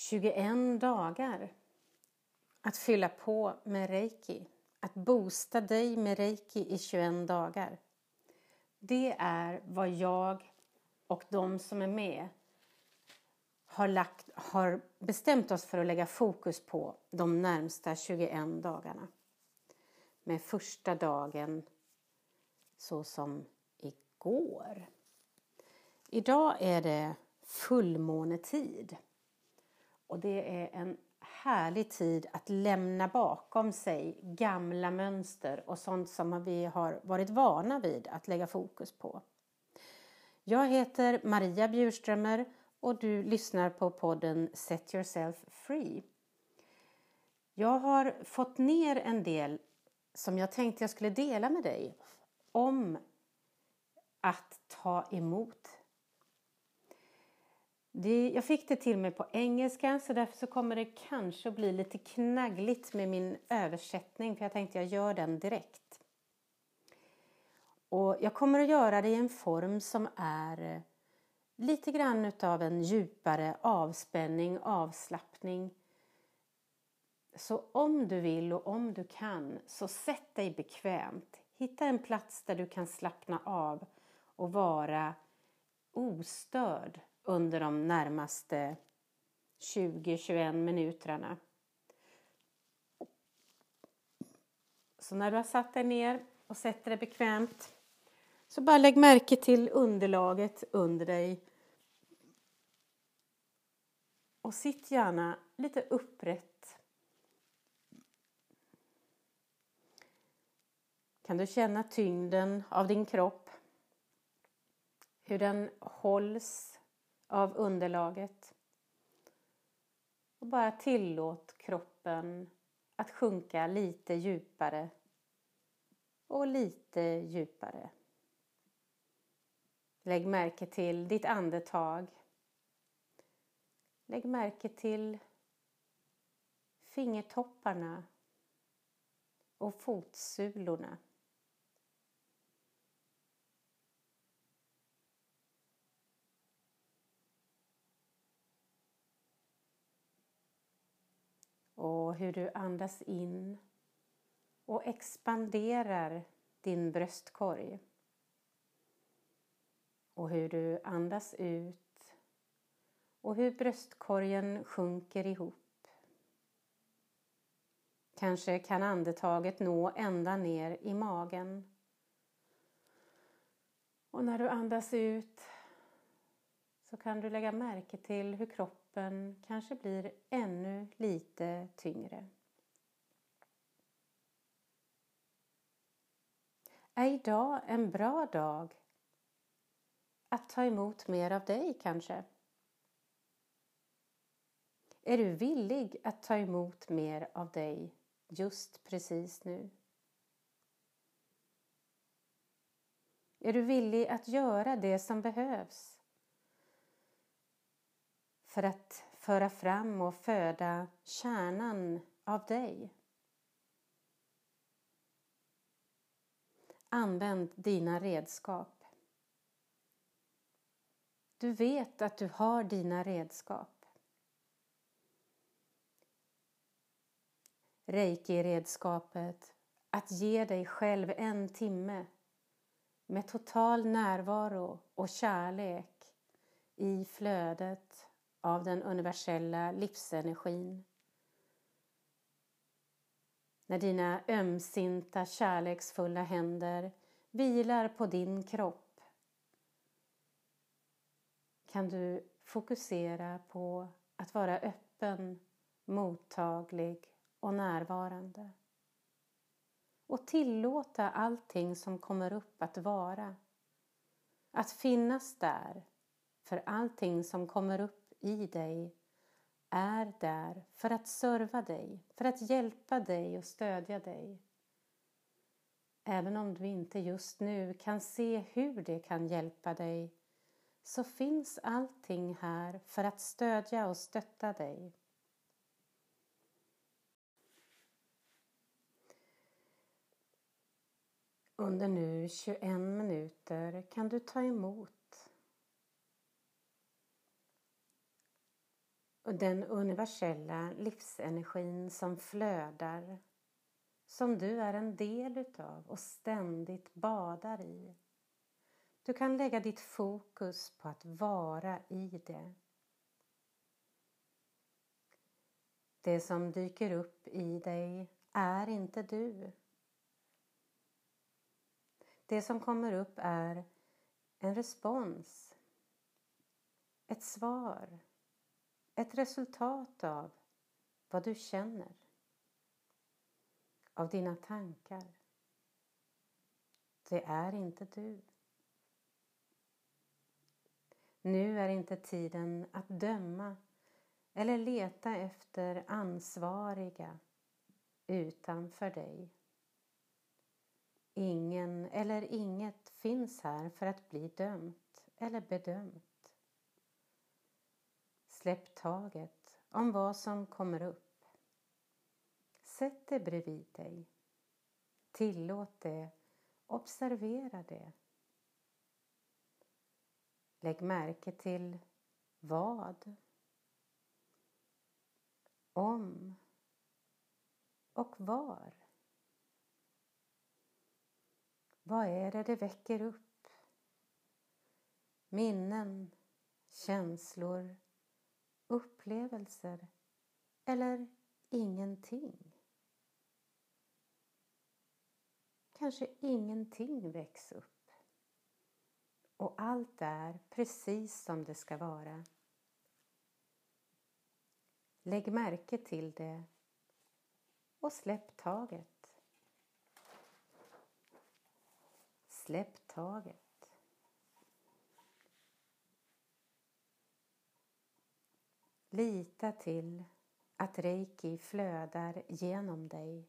21 dagar att fylla på med reiki. Att boosta dig med reiki i 21 dagar. Det är vad jag och de som är med har, lagt, har bestämt oss för att lägga fokus på de närmsta 21 dagarna. Med första dagen så som igår. Idag är det fullmånetid. Och det är en härlig tid att lämna bakom sig gamla mönster och sånt som vi har varit vana vid att lägga fokus på. Jag heter Maria Bjurströmer och du lyssnar på podden Set Yourself Free. Jag har fått ner en del som jag tänkte jag skulle dela med dig om att ta emot det, jag fick det till mig på engelska så därför så kommer det kanske att bli lite knaggligt med min översättning för jag tänkte jag gör den direkt. Och jag kommer att göra det i en form som är lite grann utav en djupare avspänning, avslappning. Så om du vill och om du kan så sätt dig bekvämt. Hitta en plats där du kan slappna av och vara ostörd under de närmaste 20-21 minuterna. Så när du har satt dig ner och sätter dig bekvämt så bara lägg märke till underlaget under dig. Och sitt gärna lite upprätt. Kan du känna tyngden av din kropp? Hur den hålls av underlaget. Och bara tillåt kroppen att sjunka lite djupare och lite djupare. Lägg märke till ditt andetag. Lägg märke till fingertopparna och fotsulorna. Och hur du andas in och expanderar din bröstkorg. Och hur du andas ut och hur bröstkorgen sjunker ihop. Kanske kan andetaget nå ända ner i magen. Och när du andas ut så kan du lägga märke till hur kroppen kanske blir ännu lite tyngre. Är idag en bra dag att ta emot mer av dig kanske? Är du villig att ta emot mer av dig just precis nu? Är du villig att göra det som behövs för att föra fram och föda kärnan av dig. Använd dina redskap. Du vet att du har dina redskap. Reiki-redskapet att ge dig själv en timme med total närvaro och kärlek i flödet av den universella livsenergin. När dina ömsinta kärleksfulla händer vilar på din kropp kan du fokusera på att vara öppen, mottaglig och närvarande. Och tillåta allting som kommer upp att vara. Att finnas där för allting som kommer upp i dig är där för att serva dig, för att hjälpa dig och stödja dig. Även om du inte just nu kan se hur det kan hjälpa dig så finns allting här för att stödja och stötta dig. Under nu 21 minuter kan du ta emot den universella livsenergin som flödar som du är en del utav och ständigt badar i. Du kan lägga ditt fokus på att vara i det. Det som dyker upp i dig är inte du. Det som kommer upp är en respons, ett svar, ett resultat av vad du känner, av dina tankar. Det är inte du. Nu är inte tiden att döma eller leta efter ansvariga utanför dig. Ingen eller inget finns här för att bli dömt eller bedömt. Släpp taget om vad som kommer upp. Sätt det bredvid dig. Tillåt det, observera det. Lägg märke till vad, om och var. Vad är det det väcker upp? Minnen, känslor, upplevelser eller ingenting? Kanske ingenting väcks upp. Och allt är precis som det ska vara. Lägg märke till det och släpp taget. Släpp taget. Lita till att reiki flödar genom dig.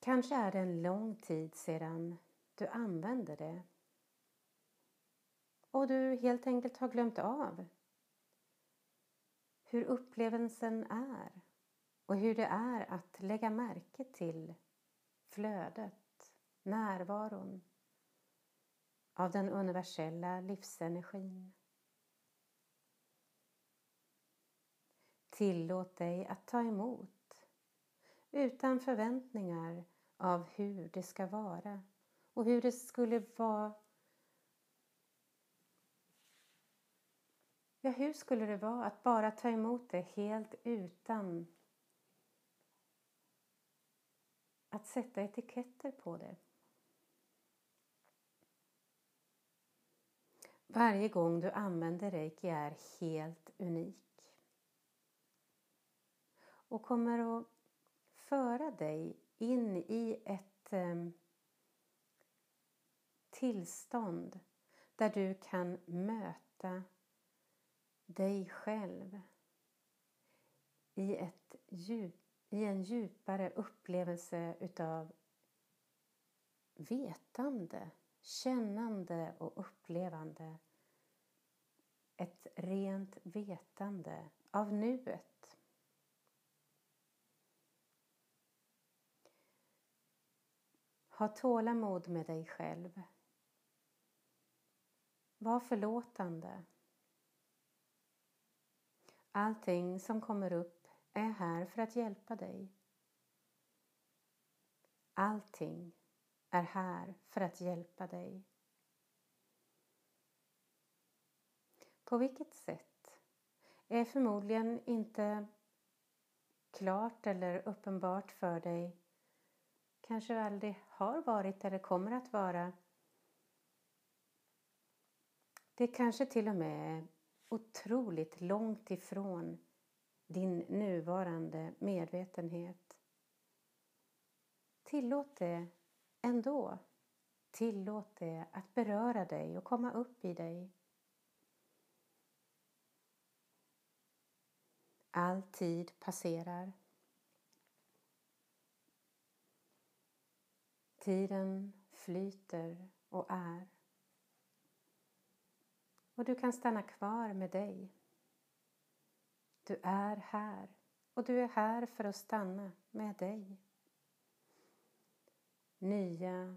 Kanske är det en lång tid sedan du använde det och du helt enkelt har glömt av hur upplevelsen är och hur det är att lägga märke till flödet, närvaron av den universella livsenergin. Tillåt dig att ta emot utan förväntningar av hur det ska vara och hur det skulle vara Ja, hur skulle det vara att bara ta emot det helt utan att sätta etiketter på det. Varje gång du använder reiki är helt unik och kommer att föra dig in i ett eh, tillstånd där du kan möta dig själv i ett djup i en djupare upplevelse utav vetande, kännande och upplevande. Ett rent vetande av nuet. Ha tålamod med dig själv. Var förlåtande. Allting som kommer upp är här för att hjälpa dig. Allting är här för att hjälpa dig. På vilket sätt är förmodligen inte klart eller uppenbart för dig. Kanske aldrig har varit eller kommer att vara. Det kanske till och med är otroligt långt ifrån din nuvarande medvetenhet. Tillåt det ändå. Tillåt det att beröra dig och komma upp i dig. All tid passerar. Tiden flyter och är. Och du kan stanna kvar med dig du är här och du är här för att stanna med dig. Nya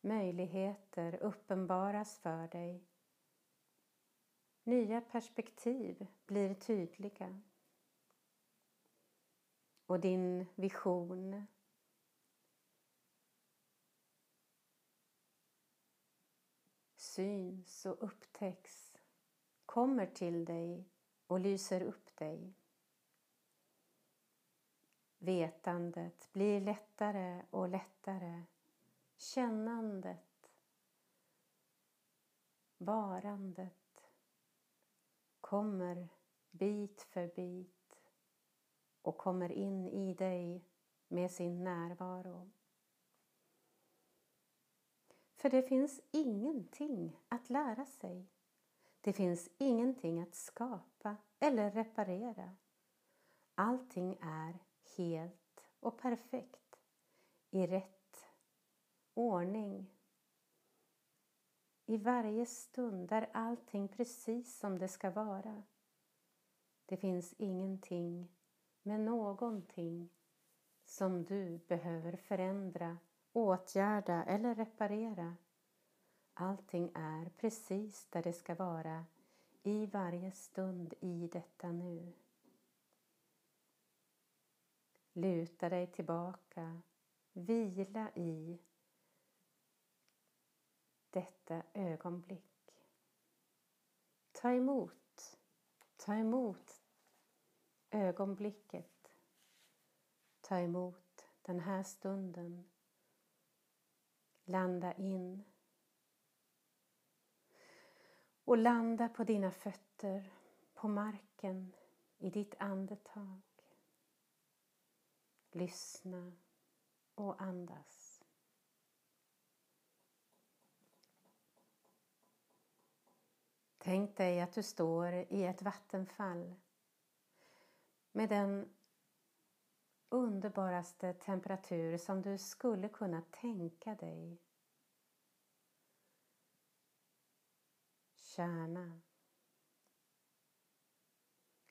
möjligheter uppenbaras för dig. Nya perspektiv blir tydliga. Och din vision syns och upptäcks, kommer till dig och lyser upp dig. Vetandet blir lättare och lättare. Kännandet, varandet kommer bit för bit och kommer in i dig med sin närvaro. För det finns ingenting att lära sig. Det finns ingenting att skapa eller reparera. Allting är helt och perfekt i rätt ordning. I varje stund är allting precis som det ska vara. Det finns ingenting med någonting som du behöver förändra åtgärda eller reparera. Allting är precis där det ska vara i varje stund i detta nu. Luta dig tillbaka, vila i detta ögonblick. Ta emot, ta emot ögonblicket. Ta emot den här stunden Landa in. Och landa på dina fötter, på marken, i ditt andetag. Lyssna och andas. Tänk dig att du står i ett vattenfall med den underbaraste temperatur som du skulle kunna tänka dig. Kärna.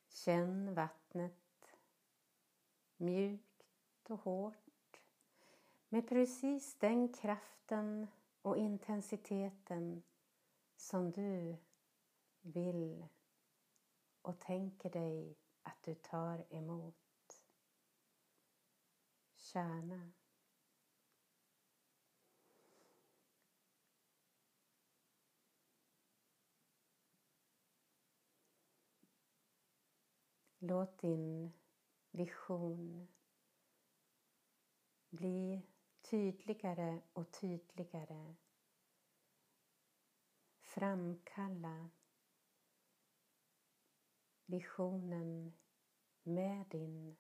Känn vattnet mjukt och hårt med precis den kraften och intensiteten som du vill och tänker dig att du tar emot kärna. Låt din vision bli tydligare och tydligare. Framkalla visionen med din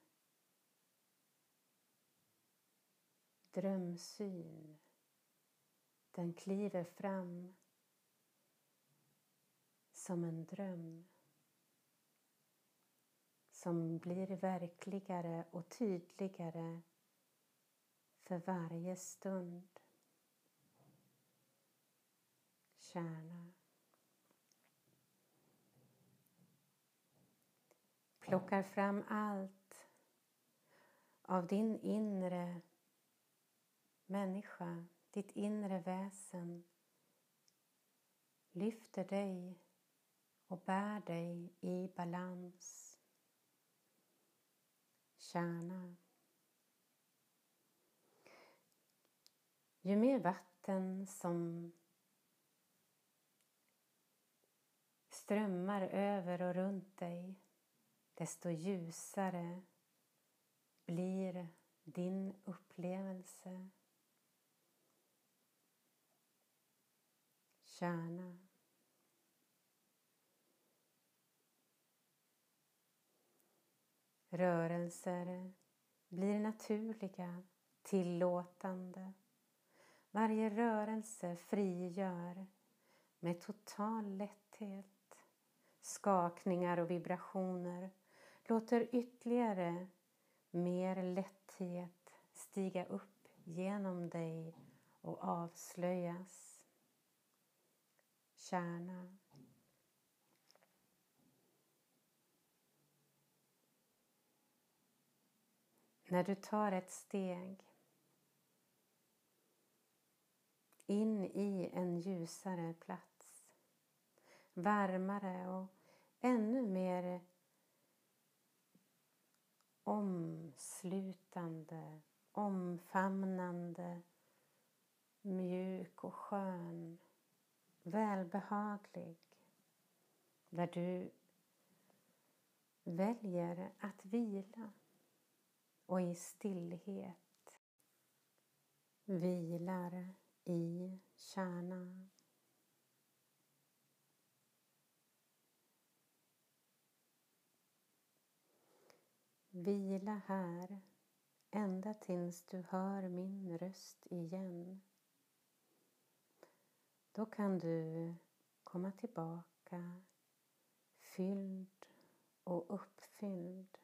drömsyn. Den kliver fram som en dröm som blir verkligare och tydligare för varje stund. Kärna. Plockar fram allt av din inre människa, ditt inre väsen lyfter dig och bär dig i balans. Kärna. Ju mer vatten som strömmar över och runt dig desto ljusare blir din upplevelse. kärna. Rörelser blir naturliga, tillåtande. Varje rörelse frigör med total lätthet. Skakningar och vibrationer låter ytterligare mer lätthet stiga upp genom dig och avslöjas kärna. När du tar ett steg in i en ljusare plats. Varmare och ännu mer omslutande, omfamnande, mjuk och skön, välbehaglig. Där du väljer att vila och i stillhet vilar i kärnan. Vila här ända tills du hör min röst igen. Då kan du komma tillbaka fylld och uppfylld,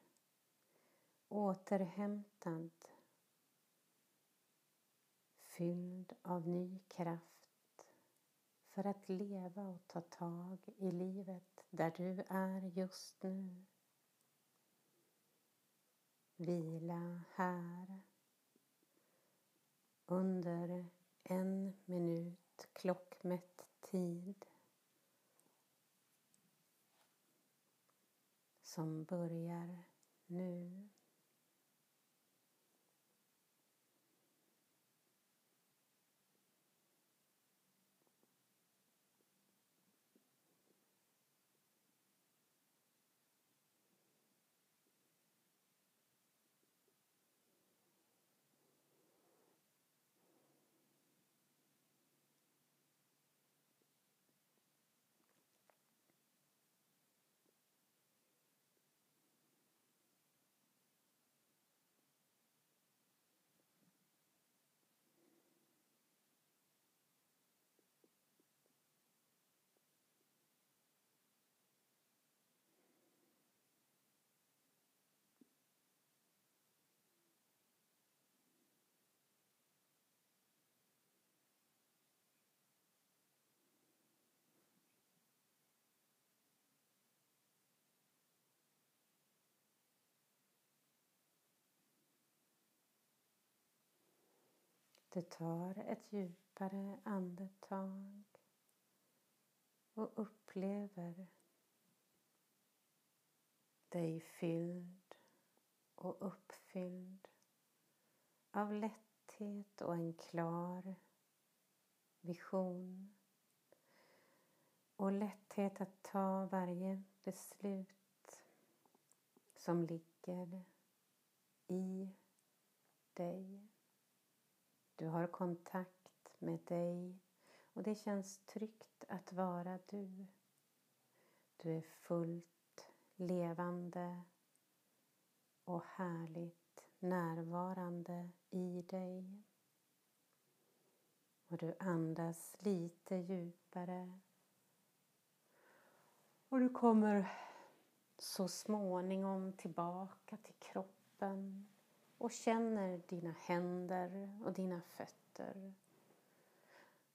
återhämtad, fylld av ny kraft för att leva och ta tag i livet där du är just nu. Vila här under en minut klockmätt tid som börjar nu. Du tar ett djupare andetag och upplever dig fylld och uppfylld av lätthet och en klar vision och lätthet att ta varje beslut som ligger i dig. Du har kontakt med dig och det känns tryggt att vara du. Du är fullt levande och härligt närvarande i dig. Och du andas lite djupare. Och du kommer så småningom tillbaka till kroppen och känner dina händer och dina fötter.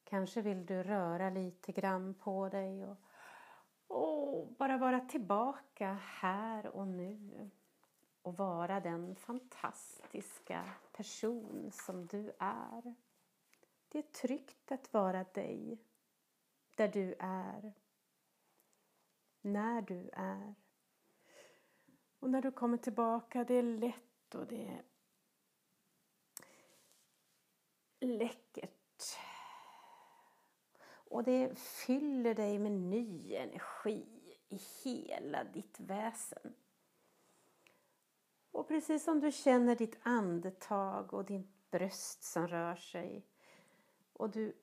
Kanske vill du röra lite grann på dig och, och bara vara tillbaka här och nu och vara den fantastiska person som du är. Det är tryggt att vara dig, där du är, när du är. Och när du kommer tillbaka, det är lätt och det är läckert. Och det fyller dig med ny energi i hela ditt väsen. Och precis som du känner ditt andetag och ditt bröst som rör sig och du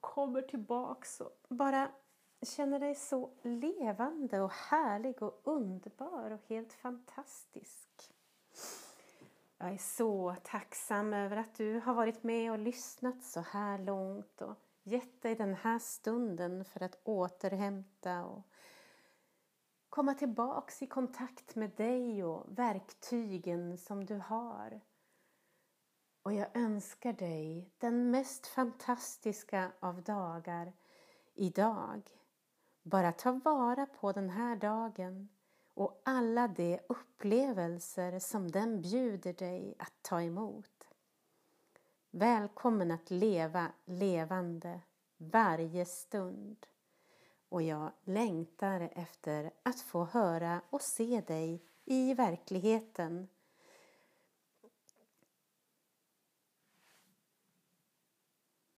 kommer tillbaks och bara känner dig så levande och härlig och underbar och helt fantastisk. Jag är så tacksam över att du har varit med och lyssnat så här långt och gett dig den här stunden för att återhämta och komma tillbaks i kontakt med dig och verktygen som du har. Och jag önskar dig den mest fantastiska av dagar idag. Bara ta vara på den här dagen och alla de upplevelser som den bjuder dig att ta emot. Välkommen att leva levande varje stund. Och jag längtar efter att få höra och se dig i verkligheten